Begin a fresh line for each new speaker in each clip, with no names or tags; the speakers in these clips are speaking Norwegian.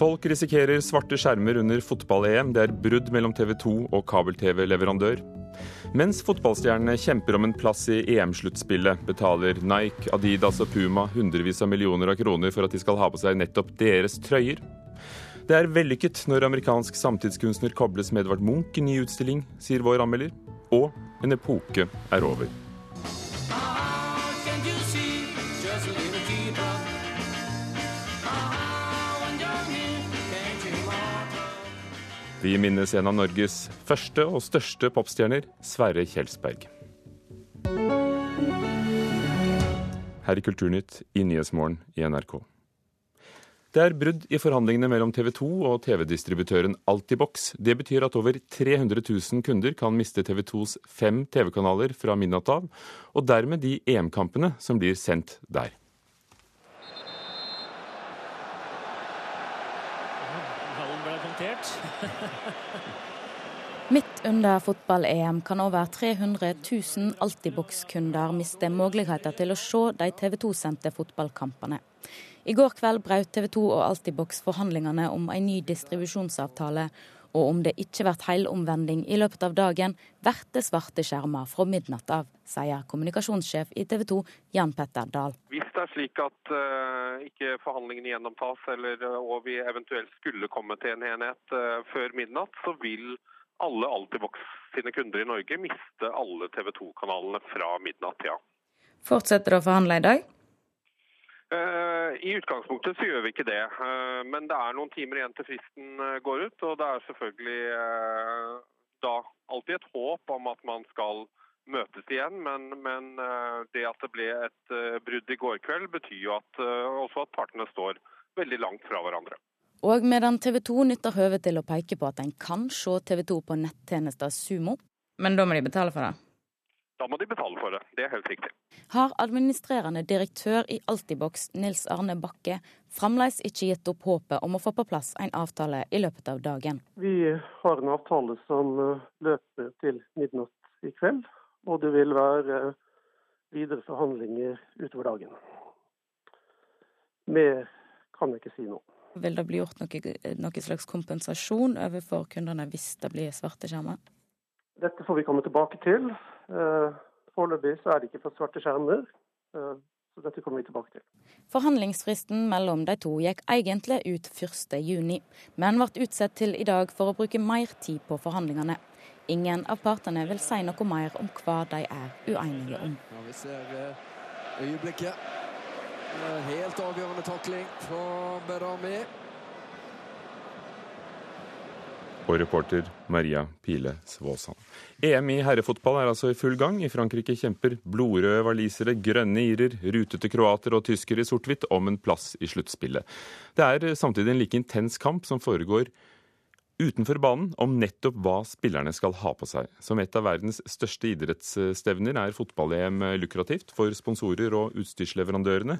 Folk risikerer svarte skjermer under fotball-EM. Det er brudd mellom TV 2 og kabel-TV-leverandør. Mens fotballstjernene kjemper om en plass i EM-sluttspillet, betaler Nike, Adidas og Puma hundrevis av millioner av kroner for at de skal ha på seg nettopp deres trøyer. Det er vellykket når amerikansk samtidskunstner kobles med Edvard Munch i ny utstilling, sier vår anmelder. Og en epoke er over. Vi minnes en av Norges første og største popstjerner, Sverre Kjelsberg. Her i Kulturnytt i Nyhetsmorgen i NRK. Det er brudd i forhandlingene mellom TV 2 og TV-distributøren Altibox. Det betyr at over 300 000 kunder kan miste TV 2s fem TV-kanaler fra midnatt av, og dermed de EM-kampene som blir sendt der.
Midt under fotball-EM kan over 300 000 Altibox-kunder miste muligheter til å se de TV 2-sendte fotballkampene. I går kveld brøt TV 2 og Altibox forhandlingene om en ny distribusjonsavtale, og om det ikke blir helomvending i løpet av dagen, blir det svarte skjermer fra midnatt av, sier kommunikasjonssjef i TV 2 Jan Petter Dahl.
Hvis det er slik at uh, ikke forhandlingene gjennomtas, eller, uh, og vi eventuelt skulle komme til en enhet uh, før midnatt, så vil alle Altibox sine kunder i Norge miste alle TV 2-kanalene fra midnatt, ja.
Fortsetter det å forhandle i dag?
Eh, I utgangspunktet så gjør vi ikke det, eh, men det er noen timer igjen til fristen eh, går ut. Og det er selvfølgelig da alltid et håp om at man skal møtes igjen, men, men det at det ble et brudd i går kveld, betyr jo at, også at partene står veldig langt fra hverandre.
Og medan TV 2 nytter høvet til å peke på at en kan se TV 2 på nettjenester Sumo, men da må de betale for det?
Da må de betale for det. Det er helt riktig.
Har administrerende direktør i Altibox, Nils Arne Bakke, fremdeles ikke gitt opp håpet om å få på plass en avtale i løpet av dagen?
Vi har en avtale som eh, løper til midnatt i kveld, og det vil være videre forhandlinger utover dagen. Mer kan jeg ikke si nå.
Vil det bli gjort noe, noe slags kompensasjon overfor kundene hvis det blir svarte skjermer?
Dette får vi komme tilbake til. Eh, foreløpig så er det ikke for svarte skjermer. Eh, så dette kommer vi tilbake til.
Forhandlingsfristen mellom de to gikk egentlig ut 1.6, men ble utsatt til i dag for å bruke mer tid på forhandlingene. Ingen av partene vil si noe mer om hva de er uenige om.
Ja, vi ser eh, øyeblikket. Helt avgjørende takling fra Berami.
Og reporter Maria Pile Svåsand. EM i herrefotball er altså i full gang. I Frankrike kjemper blodrøde walisere, grønne irer, rutete kroater og tyskere i sort-hvitt om en plass i sluttspillet. Det er samtidig en like intens kamp som foregår utenfor banen om nettopp hva spillerne skal ha på seg. Som et av verdens største idrettsstevner er fotball-EM lukrativt for sponsorer og utstyrsleverandørene,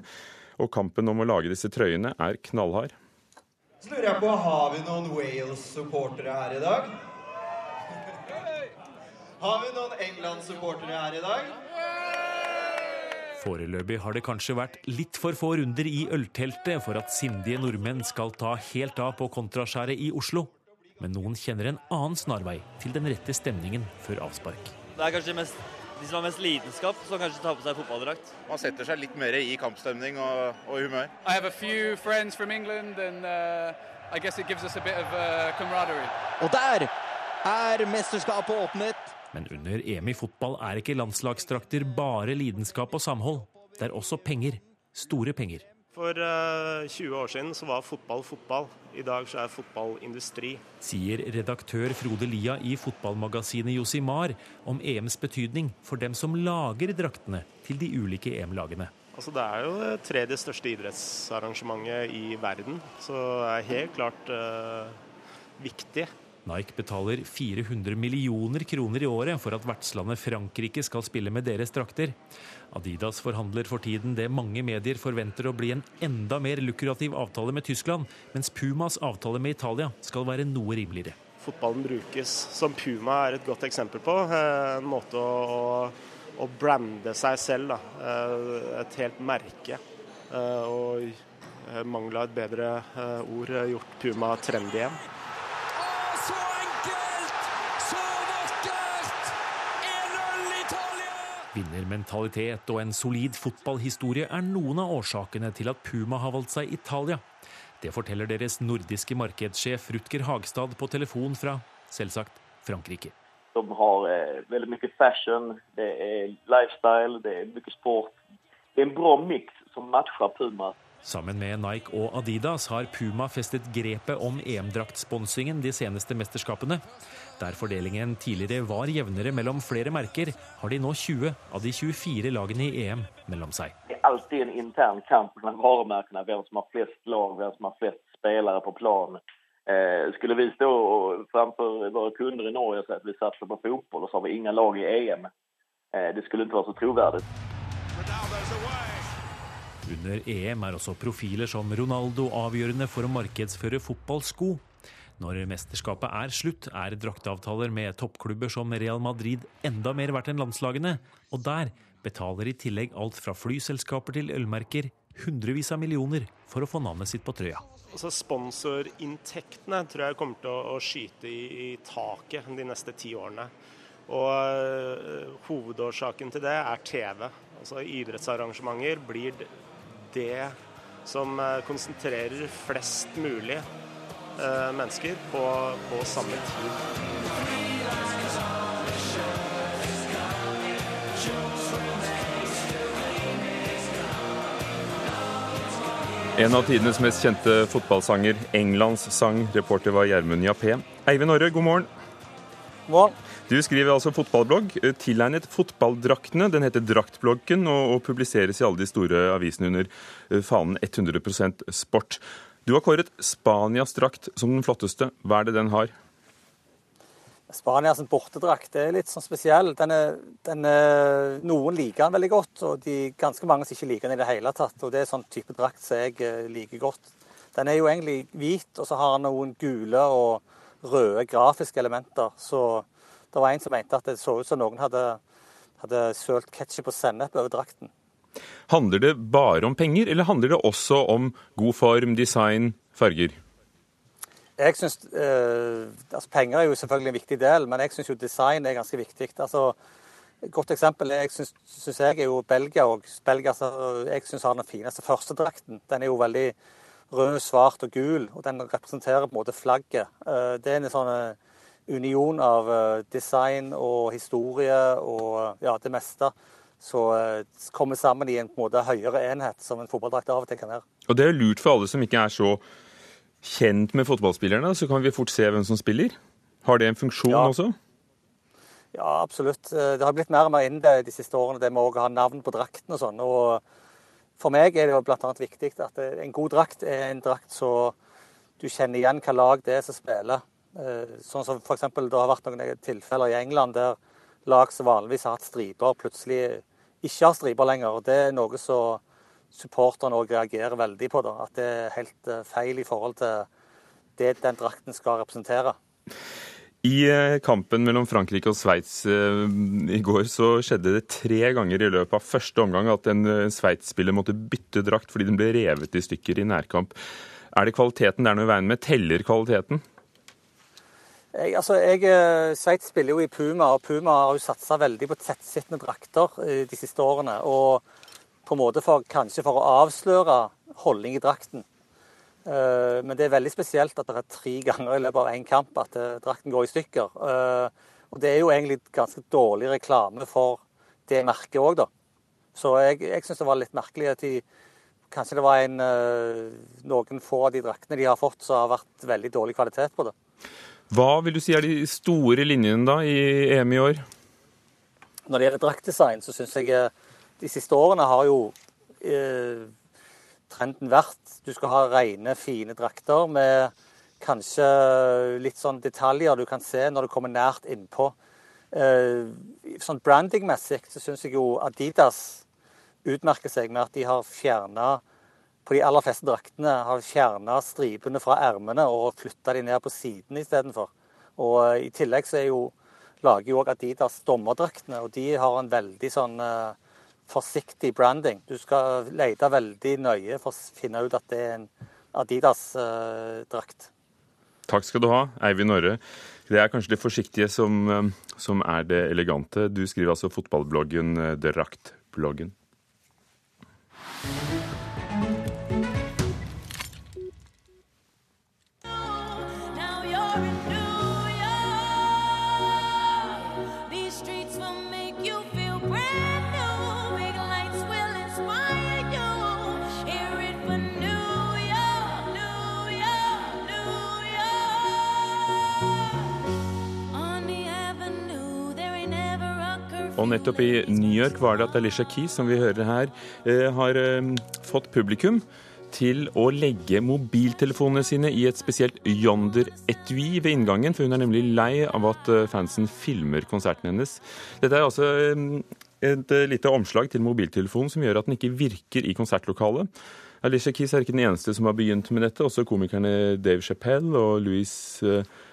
og kampen om å lage disse trøyene er knallhard.
Så lurer jeg på, Har vi noen Wales-supportere her i dag? Har vi noen England-supportere her i dag?
Foreløpig har det kanskje vært litt for få runder i ølteltet for at sindige nordmenn skal ta helt av på kontraskjæret i Oslo. Men noen kjenner en annen snarvei til den rette stemningen før avspark.
Det er kanskje mest de som har mest lidenskap, som kanskje tar på seg fotballdrakt.
Man setter seg litt mer i kampstemning og, og humør.
I have a few friends from England and uh, I guess it gives us a bit of uh, camaraderie.
Og der er mesterskapet åpnet.
Men under EM i fotball er ikke landslagsdrakter bare lidenskap og samhold. Det er også penger. Store penger.
For uh, 20 år siden så var fotball fotball. I dag så er fotball industri.
Sier redaktør Frode Lia i fotballmagasinet Josimar om EMs betydning for dem som lager draktene til de ulike EM-lagene.
Altså Det er jo det tredje største idrettsarrangementet i verden, så det er helt klart uh, viktig.
Nike betaler 400 millioner kroner i året for at vertslandet Frankrike skal spille med deres drakter. Adidas forhandler for tiden det mange medier forventer å bli en enda mer lukrativ avtale med Tyskland, mens Pumas avtale med Italia skal være noe rimeligere.
Fotballen brukes som Puma er et godt eksempel på. Eh, en måte å, å brande seg selv. Da. Eh, et helt merke. Eh, og mangla et bedre ord, gjort Puma trendy igjen.
Vinnermentalitet og en solid fotballhistorie er noen av årsakene til at Puma har valgt seg Italia. Det forteller deres nordiske markedssjef Rutger Hagstad på telefon fra, selvsagt, Frankrike.
De har eh, veldig mye fashion, det er lifestyle, det er mye sport. Det er en bra miks som matcher Puma.
Sammen med Nike og Adidas har Puma festet grepet om EM-draktsponsingen de seneste mesterskapene. Der fordelingen tidligere var jevnere mellom flere merker, har de nå 20 av de 24 lagene i EM mellom seg.
Det er alltid en intern kamp mellom varemerkene, hvem som har flest lag, hvem som har flest spillere på planen. Eh, skulle vi stå framfor våre kunder i Norge og si at vi satser på fotball, og så har vi ingen lag i EM, eh, det skulle ikke være så troverdig.
Under EM er også profiler som Ronaldo avgjørende for å markedsføre fotballsko. Når mesterskapet er slutt, er drakteavtaler med toppklubber som Real Madrid enda mer verdt enn landslagene, og der betaler i tillegg alt fra flyselskaper til ølmerker hundrevis av millioner for å få navnet sitt på trøya.
Altså Sponsorinntektene tror jeg kommer til å, skyte i, i, taket de neste ti årene. Og uh, Hovedårsaken til det er TV. Altså Idrettsarrangementer blir det som uh, konsentrerer flest mulig mennesker på, på samme tid.
En av tidenes mest kjente fotballsanger, Englands sang. Reporter var Gjermund Jappé. Eivind Orre, god morgen.
God morgen.
Du skriver altså fotballblogg eh, tilegnet fotballdraktene. Den heter Draktbloggen og, og publiseres i alle de store avisene under eh, fanen 100% sport. Du har kåret Spanias drakt som den flotteste. Hva er det den har?
Spanias bortedrakt er litt sånn spesiell. Den er, den er, noen liker den veldig godt, og de, ganske mange som ikke liker den i det hele tatt. Og Det er sånn type drakt som jeg eh, liker godt. Den er jo egentlig hvit, og så har den noen gule og røde grafiske elementer. Så det var en som mente at det så ut som noen hadde, hadde sølt ketsjup og sennep over drakten.
Handler det bare om penger, eller handler det også om god form, design, farger?
Jeg synes, eh, altså Penger er jo selvfølgelig en viktig del, men jeg syns design er ganske viktig. Altså, et godt eksempel jeg synes, synes jeg er jo Belgia. og Belgia altså, Jeg syns har den fineste førstedrakten. Den er jo veldig rød, svart og gul, og den representerer på en måte flagget. Eh, det er en sånn eh, union av eh, design og historie og ja, det meste. Så kommer sammen i en på en måte høyere enhet, som en fotballdrakt av og til kan være.
Og det er lurt for alle som ikke er så kjent med fotballspillerne, så kan vi fort se hvem som spiller. Har det en funksjon
ja.
også?
Ja, absolutt. Eh, det har blitt mer og mer inn det de siste årene, det med å ha navn på drakten og sånn. Og for meg er det jo bl.a. viktig at en god drakt er en drakt så du kjenner igjen hva lag det er som spiller. Eh, sånn som f.eks. det har vært noen tilfeller i England der lag som vanligvis har hatt striper, plutselig ikke har striper lenger. Det er noe som supporterne òg reagerer veldig på. Da, at det er helt eh, feil i forhold til det den drakten skal representere.
I eh, kampen mellom Frankrike og Sveits eh, i går så skjedde det tre ganger i løpet av første omgang at en Sveits-spiller måtte bytte drakt fordi den ble revet i stykker i nærkamp. Er det kvaliteten det er noe i veien med? Teller kvaliteten?
Jeg, altså, jeg, Sveits spiller jo i Puma, og Puma har jo satsa veldig på tettsittende drakter de siste årene. og på en måte for, kanskje for å avsløre holdning i drakten. Uh, men det er veldig spesielt at det er tre ganger i løpet av én kamp at drakten går i stykker. Og det er jo egentlig ganske dårlig reklame for det merket òg, da. Så jeg, jeg syns det var litt merkelig at de Kanskje det var en, noen få av de draktene de har fått, som har vært veldig dårlig kvalitet på det.
Hva vil du si er de store linjene da i EM i år?
Når det gjelder draktdesign, så syns jeg de siste årene har jo eh, trenden vært du skal ha rene, fine drakter med kanskje litt sånn detaljer du kan se når du kommer nært innpå. Eh, sånn brandingmessig så syns jeg jo Adidas utmerker seg med at de har fjerna på de aller fleste draktene har fjerna stripene fra ermene og flytta de ned på sidene istedenfor. Og eh, i tillegg så er jo, lager jo Adidas dommerdraktene, og de har en veldig sånn eh, forsiktig branding. Du skal lete veldig nøye for å finne ut at det er en Adidas-drakt.
Takk skal du ha, Eivind Norre. Det er kanskje det forsiktige som, eh, som er det elegante. Du skriver altså fotballbloggen eh, Draktbloggen. Og nettopp i New York var det at Alicia Keys, som vi hører her, eh, har eh, fått publikum til å legge mobiltelefonene sine i et spesielt Yonder-etui ved inngangen, for hun er nemlig lei av at eh, fansen filmer konserten hennes. Dette er altså et lite omslag til mobiltelefonen som gjør at den ikke virker i konsertlokalet. Alicia Keys er ikke den eneste som har begynt med dette. Også komikerne Dave Chappelle og Louis,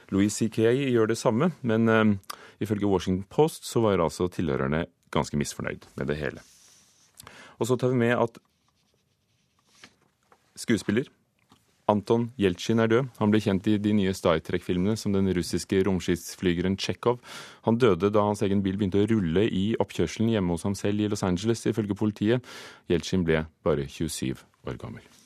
Louis C.K. gjør det samme. Men ifølge Washington Post så var altså tilhørerne ganske misfornøyd med det hele. Og så tar vi med at skuespiller Anton Jeltsin er død. Han ble kjent i de nye Star Trek-filmene som den russiske romskipsflygeren Tsjekhov. Han døde da hans egen bil begynte å rulle i oppkjørselen hjemme hos ham selv i Los Angeles, ifølge politiet. Jeltsin ble bare 27 år gammel.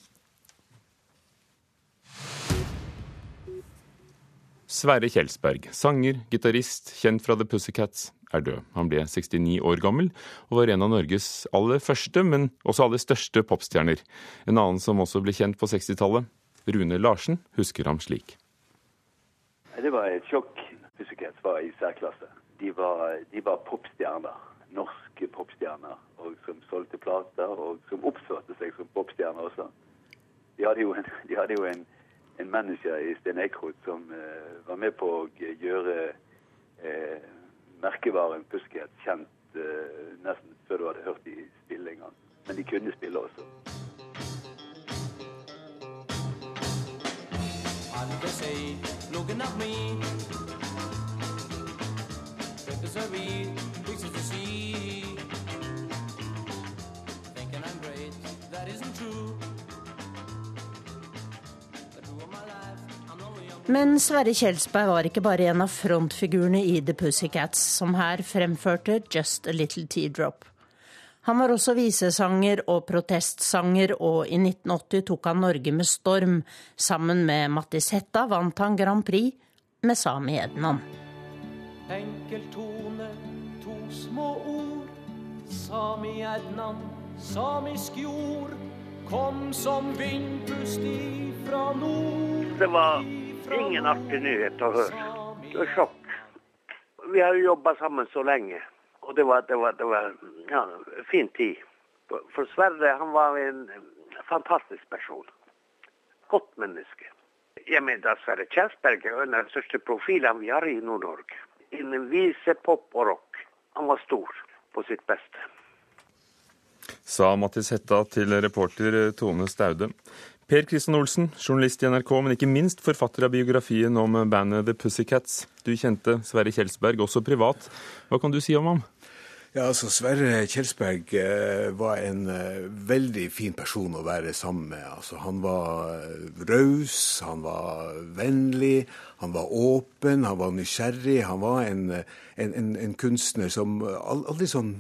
Sverre Kjelsberg, sanger, gitarist, kjent fra The Pussycats, er død. Han ble 69 år gammel og var en av Norges aller første, men også aller største popstjerner. En annen som også ble kjent på 60-tallet, Rune Larsen, husker ham slik.
Det var et sjokk. Pussycats var i særklasse. De var, de var popstjerner. Norske popstjerner. Og som solgte plater, og som oppførte seg som popstjerner også. De hadde jo en, de hadde jo en, en manager i Sten Eikrot som eh, var med på å gjøre eh, merkevaren Pussycats kjent eh, nesten før du hadde hørt de spille en. Men de kunne spille også.
Alle say, looking at me.
Men Sverre Kjelsberg var ikke bare en av frontfigurene i The Pussycats, som her fremførte Just a Little Teardrop. Han var også visesanger og protestsanger, og i 1980 tok han Norge med storm. Sammen med Mattis Hetta vant han Grand Prix med Sami Ednan.
Enkel tone, to små ord. Sami Ednan, samisk jord. Kom som vindpust ifra nord.
Det var ingen artig nyhet å høre. Det var sjokk. Vi har jo jobba sammen så lenge, og det var, det var, det var ja, fin tid. For- Sverre han var en fantastisk person. Godt menneske. Jeg mener Sverre Kjelsberg er en av de største profilene vi har i Nord-Norge. Innen vise, pop og rock. Han var stor på sitt beste.
Sa Mattis Hetta til reporter Tone Staude. Per Kristian Olsen, journalist i NRK, men ikke minst forfatter av biografien om bandet The Pussycats. Du kjente Sverre Kjelsberg også privat. Hva kan du si om ham?
Ja, altså Sverre Kjelsberg eh, var en eh, veldig fin person å være sammen med. Altså, han var eh, raus, han var vennlig, han var åpen, han var nysgjerrig. Han var en, en, en, en kunstner som aldri sånn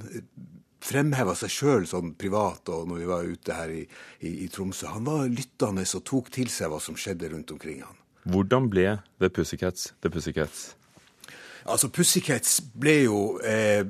fremheva seg sjøl sånn privat og når vi var ute her i, i, i Tromsø. Han var lyttende og tok til seg hva som skjedde rundt omkring han.
Hvordan ble The Pussycats The Pussycats?
Altså, Pussycats ble jo eh,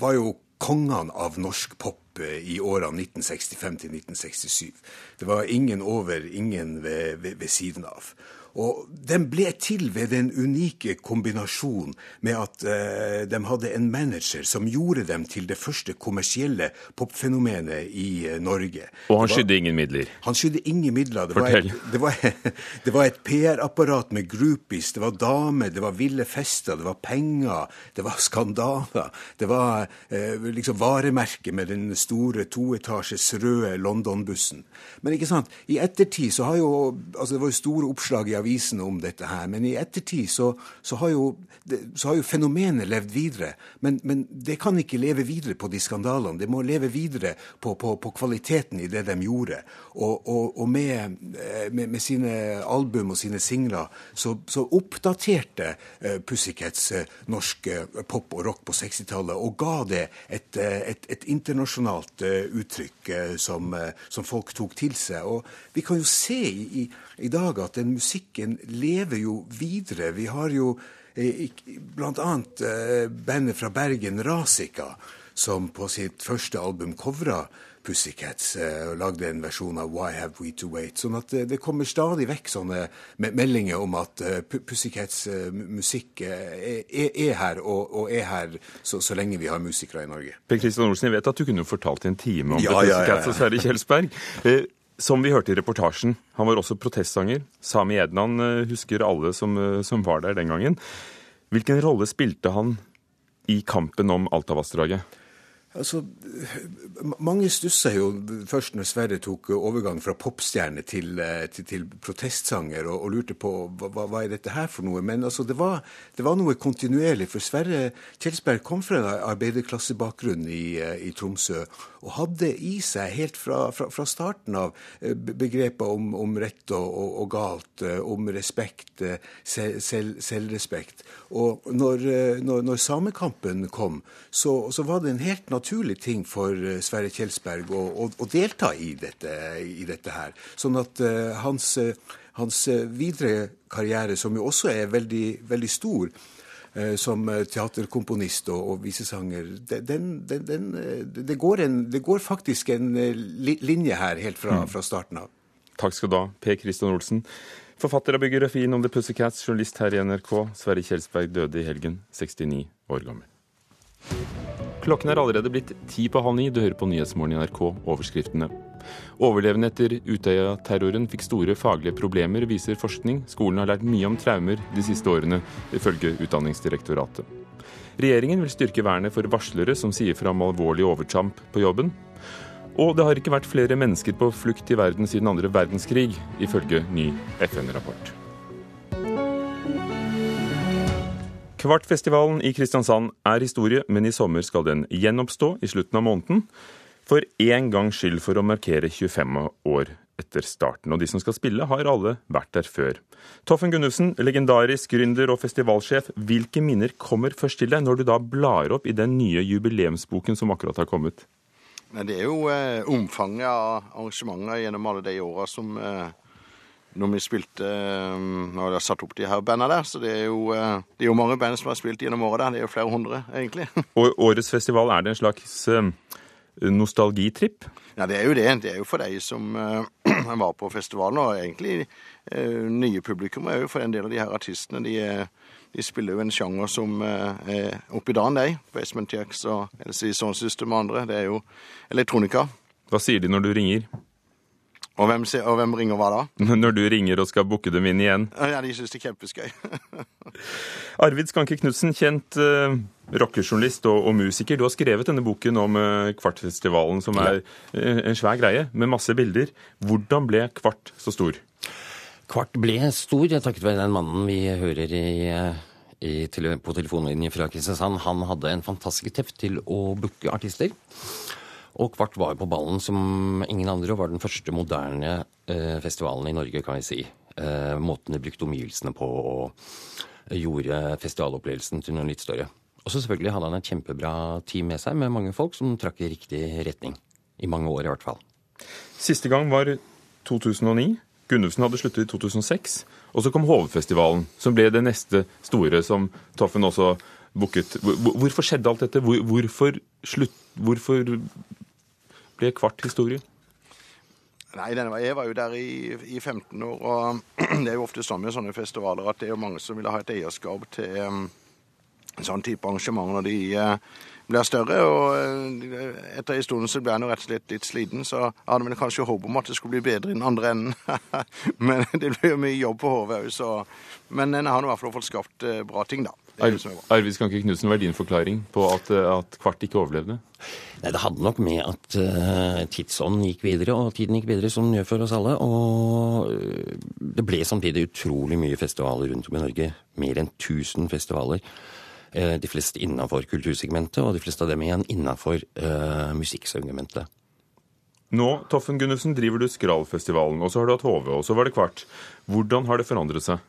var jo kongene av norsk pop eh, i årene 1965 til 1967. Det var ingen over, ingen ved, ved, ved siden av. Og den ble til ved den unike kombinasjonen med at eh, de hadde en manager som gjorde dem til det første kommersielle popfenomenet i eh, Norge.
Og han
var-
skydde ingen midler.
han skydde ingen midler. Det var
Fortell.
et, det var, var et PR-apparat med groupies, det var damer, det var ville fester, det var penger, det var skandaler. Det var eh, liksom varemerket med den store toetasjes røde London-bussen. Men ikke sant, i ettertid så har jo altså Det var jo store oppslag i avisene om dette her. Men i ettertid så, så, har, jo, så har jo fenomenet levd videre. Men, men, det kan ikke leve videre på de skandalene. Det må leve videre på, på, på kvaliteten i det de gjorde. Og, og, og med, med, med, sine album og sine singler så, så oppdaterte uh, Pussycats uh, norsk pop og rock på 60-tallet og ga det et, et, et internasjonalt uttrykk som, som folk tok til seg. Og vi kan jo se i, i dag at den musikken lever jo videre. Vi har jo eh, bl.a. Eh, bandet fra Bergen, Rasika, som på sitt første album covra Pussycats eh, og lagde en versjon av Why Have We To Wait. Sånn at det kommer stadig vekk sånne meldinger om at Pussycats musikk er her, og er her så, så lenge vi har musikere i Norge.
Per Kristian Olsen, jeg vet at du kunne fortalt i en time om
ja,
Pussycats
ja, ja.
og Sverre Kjelsberg. Som vi hørte i reportasjen, han var også protestsanger. Sami Ednan eh, husker alle som, eh, som var der den gangen. Hvilken rolle spilte han i kampen om Altavassdraget?
Altså, mange stussa jo først når Sverre tok overgang fra popstjerne til, til, til protestsanger, og, og, lurte på hva, hva er dette her for noe. Men altså, det, var, det var noe kontinuerlig. For Sverre Kjelsberg kom fra en arbeiderklassebakgrunn i, i Tromsø og hadde i seg helt fra, fra, fra starten av begreper om, om rett og, og, og, galt, om respekt, selv, selv, selvrespekt. Og når, når, når Samekampen kom, så, så var det en helt naturlig naturlig ting for Sverre Kjelsberg å, å, å delta i dette, i dette, her. Sånn at uh, hans, hans, videre karriere, som jo også er veldig, veldig stor, som teaterkomponist og, og visesanger, den, den, den, det, går en, det, går faktisk en linje her helt fra, fra starten av.
Takk skal du ha, Per Kristian Olsen. Forfatter av biografien om The Pussycats, journalist her i NRK. Sverre Kjelsberg døde i helgen, 69 år gammel. Klokken er allerede blitt ti på halv ni. Du hører på Nyhetsmorgen i NRK. Overskriftene. Overlevende etter Utøya-terroren fikk store faglige problemer, viser forskning. Skolen har lært mye om traumer de siste årene, ifølge Utdanningsdirektoratet. Regjeringen vil styrke vernet for varslere som sier fra om alvorlig overtramp på jobben. Og det har ikke vært flere mennesker på flukt i verden siden andre verdenskrig, ifølge ny FN-rapport. Kvartfestivalen i Kristiansand er historie, men i sommer skal den gjenoppstå i slutten av måneden. For én gangs skyld for å markere 25 år etter starten. Og de som skal spille, har alle vært der før. Toffen Gunnufsen, legendarisk gründer og festivalsjef. Hvilke minner kommer først til deg når du da blar opp i den nye jubileumsboken som akkurat har kommet?
Det er jo eh, omfanget av arrangementer gjennom alle de åra som eh, når vi spilte Når de har satt opp de her bandene der. Så det er jo, det er jo mange band som har spilt gjennom året der. Det er jo flere hundre, egentlig.
Og årets festival, er det en slags nostalgitripp?
Ja, det er jo det. Det er jo for de som var på festivalen, og egentlig nye publikum er jo for en del av de her artistene. De, de spiller jo en sjanger som er oppi dagen, de. Basement Jacks og LC Sound System og andre. Det er jo elektronika.
Hva sier de når du ringer?
Og hvem, og hvem, ringer hva da?
Når du ringer og skal booke dem inn igjen.
Ja, De syns det er kjempeskøy.
Arvid Skanke Knutsen, kjent uh, rockejournalist og, og, musiker. Du har skrevet denne boken om uh, Kvartfestivalen, som er uh, en svær greie, med masse bilder. Hvordan ble Kvart så stor?
Kvart ble stor takket være den mannen vi hører i, i, på telefonlinjen fra Kristiansand. Han hadde en fantastisk teft til å booke artister. Og Kvart var på ballen som ingen andre, og var den første moderne eh, festivalen i Norge, kan vi si. Eh, måten de brukte omgivelsene på og gjorde festivalopplevelsen til noe litt større. Og så selvfølgelig hadde han et kjempebra team med seg, med mange folk som trakk i riktig retning. I mange år, i hvert fall.
Siste gang var 2009. Gunnufsen hadde sluttet i 2006. Og så kom Hovefestivalen, som ble det neste store som Toffen også booket. Hvorfor skjedde alt dette? Hvorfor, slutt, hvorfor ble Kvart historie?
Nei, Jeg var jo der i, i, 15 år, og det er jo ofte sånn med sånne festivaler at det er jo mange som vil ha et eierskap til um, sånn type arrangement når de uh, blir større. og uh, Etter stund så ble jeg jo rett og slett litt sliten, så jeg hadde vel kanskje håp om at det skulle bli bedre i den andre enden. Men det blir jo mye jobb på hodet òg, så Men en har i hvert fall fått skapt uh, bra ting, da.
Arvid Skanke Knutsen, hva er din forklaring på at, eh, at Kvart ikke overlevde?
Nei, Det hadde nok med at uh, tidsånden gikk videre, og tiden gikk videre, som den gjør for oss alle. Og øh, det ble samtidig utrolig mye festivaler rundt om i Norge. Mer enn 1000 festivaler. Uh, de fleste innafor kultursegmentet, og de fleste av dem igjen innafor uh, musikksegmentet.
Nå, Toffen Gunnufsen, driver du Skrallfestivalen, og så har du hatt HV, og så var det Kvart. Hvordan har det forandret seg?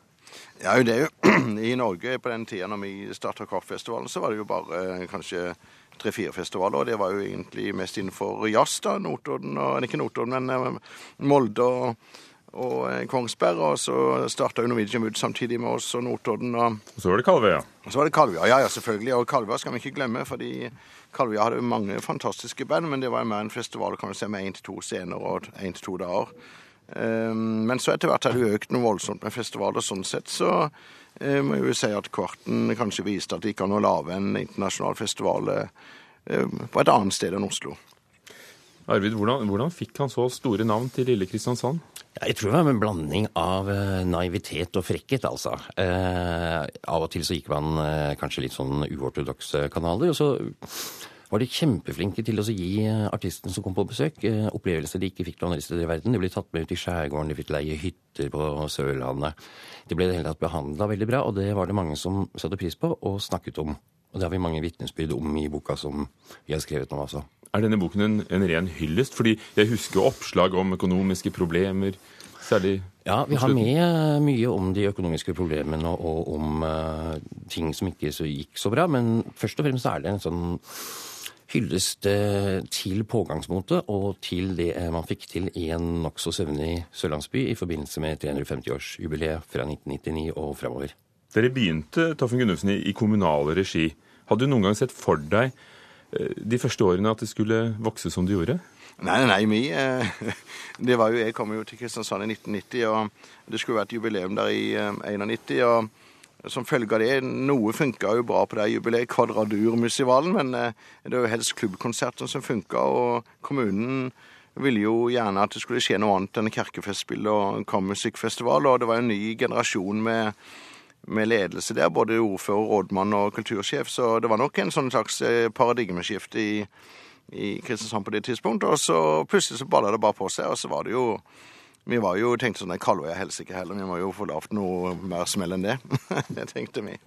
Ja, det er jo, I Norge på den tida når vi starta Kvartfestivalen, så var det jo bare eh, kanskje tre-fire festivaler. Og det var jo egentlig mest innenfor jazz, da. Notodden og Ikke Notodden, men eh, Molde og, og eh, Kongsberg. Og så starta jo Norwegian Wood samtidig med oss og Notodden. Og,
Og så var det Kalvøya.
og så var det Kalvøya. Ja, ja, selvfølgelig. Og Kalvøya skal vi ikke glemme, fordi Kalvøya hadde mange fantastiske band, men det var jo mer en festival kan du si, med én til to scener og én til to dager. Um, Men så etter hvert har det økt noe voldsomt med festivaler. Sånn sett så eh, må jeg jo si at Kvarten kanskje viste at det gikk an å lage en internasjonal festival eh, på et annet sted enn Oslo.
Arvid, hvordan, hvordan fikk han så store navn til lille Kristiansand?
Jeg tror det var en blanding av eh, naivitet og frekkhet, altså. Eh, av og til så gikk man eh, kanskje litt sånn uortodokse kanaler, og så var de kjempeflinke til å gi artistene artisten som kom på besøk, eh, opplevelser de ikke fikk noen andre steder i verden. De ble tatt med ut i skjærgården, de fikk leie hytter på Sørlandet. De ble i det hele tatt behandla veldig bra, og det var det mange som satte pris på og snakket om. Og det har vi mange vitnesbyrd om i boka som vi har skrevet om altså.
Er denne boken en, en ren hyllest? Fordi jeg husker oppslag om økonomiske problemer, særlig
Ja, vi har med eh, mye om de økonomiske problemene og, og om uh, ting som ikke så gikk så bra, men først og fremst er det en sånn hyllest det til pågangsmotet og til det eh, man fikk til i en nokså søvnig sørlandsby i forbindelse med 350-årsjubileet fra 1999 og framover.
Dere begynte Toffen Gunnufsen, i, i kommunal regi. Hadde du noen gang sett for deg eh, de første årene at det skulle vokse som det gjorde?
Nei, nei, nei, vi eh, det var jo, Jeg kom jo til Kristiansand i 1990, og det skulle vært jubileum der i 1991. og som følge av det, Noe funka jo bra på det jubileet, Kvadradurmusivalen, men eh, det var jo helst klubbkonserten som funka. Og kommunen ville jo gjerne at det skulle skje noe annet enn Kirkefestspill og kammermusikkfestival. Og det var en ny generasjon med, med ledelse der, både ordfører, rådmann og kultursjef. Så det var nok en sånn slags eh, paradigmeskifte i, i Kristiansand på det tidspunktet. Og så plutselig så balla det bare på seg, og så var det jo vi var jo tenkte sånn, Kalvøya helst ikke heller, vi må jo få lavt noe mer smell enn det. det tenkte vi.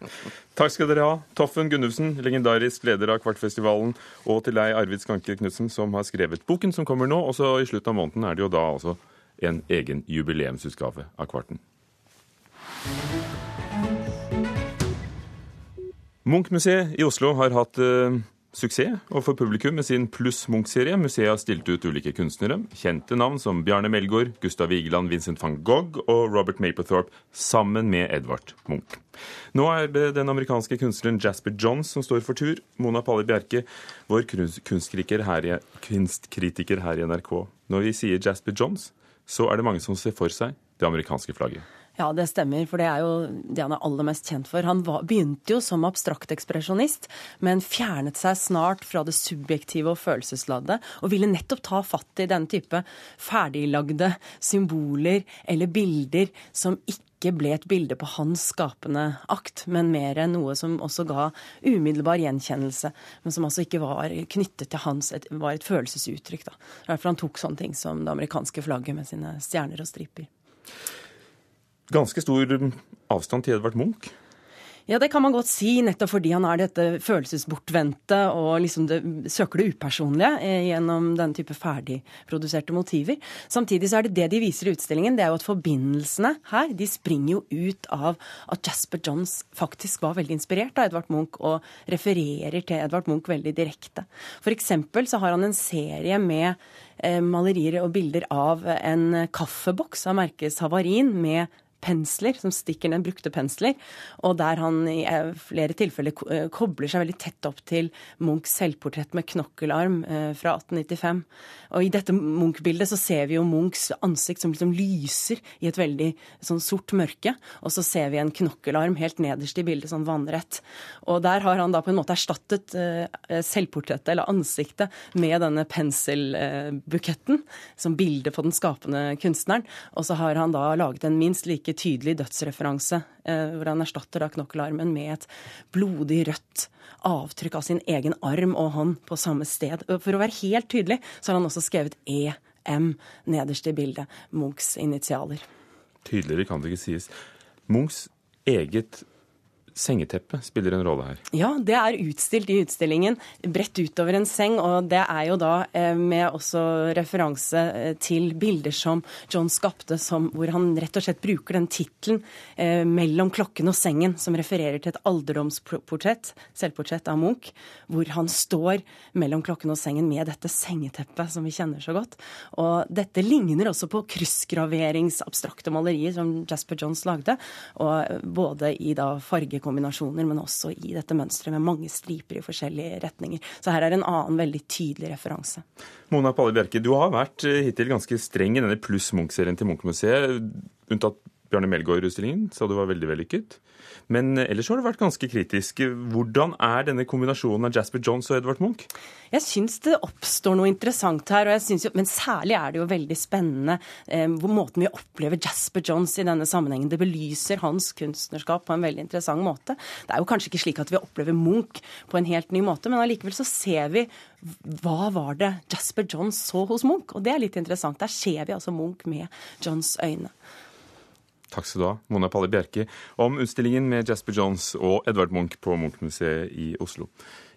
Takk skal dere ha. Toffen Gunnufsen, legendarisk leder av Kvartfestivalen, og til deg, Arvid Skanke Knutsen, som har skrevet boken som kommer nå. Og så i slutten av måneden er det jo da altså en egen jubileumsutgave av Kvarten. Munch-museet i Oslo har hatt eh, suksess overfor publikum med sin Pluss Munch-serie. Museet har stilt ut ulike kunstnere. Kjente navn som Bjarne Melgaard, Gustav Vigeland, Vincent van Gogh og Robert Mapplethorpe sammen med Edvard Munch. Nå er det den amerikanske kunstneren Jasper Johns som står for tur. Mona Palli Bjerke, vår kunstkritiker her, i, kunstkritiker her i NRK. Når vi sier Jasper Johns, så er det mange som ser for seg det amerikanske flagget.
Ja, det stemmer, for det er jo det han er aller mest kjent for. Han var, begynte jo som abstrakt ekspresjonist, men fjernet seg snart fra det subjektive og følelsesladde, og ville nettopp ta fatt i denne type ferdiglagde symboler eller bilder som ikke ble et bilde på hans skapende akt, men mer enn noe som også ga umiddelbar gjenkjennelse, men som altså ikke var knyttet til hans, et, var et følelsesuttrykk. Da. Derfor han tok sånne ting som det amerikanske flagget med sine stjerner og striper.
Ganske stor avstand til Edvard Munch.
Ja, det kan man godt si, nettopp fordi han er dette følelsesbortvendte og liksom det, søker det upersonlige eh, gjennom den type ferdigproduserte motiver. Samtidig så er det det de viser i utstillingen, det er jo at forbindelsene her de springer jo ut av at Jasper Johns faktisk var veldig inspirert av Edvard Munch og refererer til Edvard Munch veldig direkte. For eksempel så har han en serie med eh, malerier og bilder av en kaffeboks av merket Savarin med pensler, som stikker ned brukte pensler, og der han i eh, flere tilfeller eh, kobler seg veldig tett opp til Munchs selvportrett med knokkelarm eh, fra 1895. Og i dette Munch-bildet så ser vi jo Munchs ansikt som liksom lyser i et veldig sånn sort mørke, og så ser vi en knokkelarm helt nederst i bildet, sånn vannrett. Og der har han da på en måte erstattet selvportrettet, eller ansiktet, med denne penselbuketten, som bilde på den skapende kunstneren. Og så har han da laget en minst like ganske tydelig dødsreferanse, eh, hvor han erstatter da knokkelarmen med et blodig rødt avtrykk av sin egen arm og hånd på samme sted. For å være helt tydelig så har han også skrevet EM nederst i bildet. Munchs initialer.
Tydeligere kan det ikke sies. Munchs eget sengeteppe spiller en rolle her.
Ja, det er utstilt i utstillingen, bredt utover en seng. Og det er jo da eh, med også referanse eh, til bilder som John skapte, som, hvor han rett og slett bruker den tittelen eh, 'Mellom klokken og sengen', som refererer til et alderdomsportrett, selvportrett av Munch, hvor han står mellom klokken og sengen med dette sengeteppet som vi kjenner så godt. Og dette ligner også på kryssgraveringsabstrakte malerier som Jasper Johns lagde, og både i da fargekombinasjoner, men også i dette mønsteret med mange striper i forskjellige retninger. Så her er en annen veldig tydelig referanse.
Mona Palle Bjerke, du har vært eh, hittil ganske streng i denne pluss Munch-serien til Munch-museet. Unntatt Bjarne Melgaard-utstillingen, sa du var veldig vellykket. Men eh, ellers har du vært ganske kritisk. Hvordan er denne kombinasjonen av Jasper Johns og Edvard Munch?
Jeg syns det oppstår noe interessant her, jo, men særlig er det jo veldig spennende eh, måten vi opplever Jasper Johns i denne sammenhengen. Det belyser hans kunstnerskap på en veldig interessant måte. Det er jo kanskje ikke slik at vi opplever Munch på en helt ny måte, men allikevel så ser vi hva var det Jasper Johns så hos Munch? Og det er litt interessant. Der ser vi altså Munch med Johns øyne.
Takk skal du ha, Mona Palle Bjerke, om utstillingen med Jasper Jones og Edvard Munch på Munch-museet i Oslo.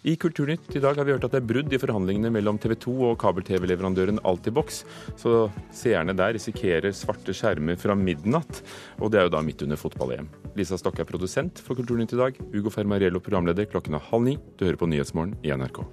I Kulturnytt i dag har vi hørt at det er brudd i forhandlingene mellom TV 2 og kabel-TV-leverandøren Altibox, så seerne der risikerer svarte skjermer fra midnatt, og det er jo da midt under fotball-EM. Lisa Stokke er produsent for Kulturnytt i dag. Ugo Fermariello programleder klokken er halv ni. Du hører på Nyhetsmorgen i NRK.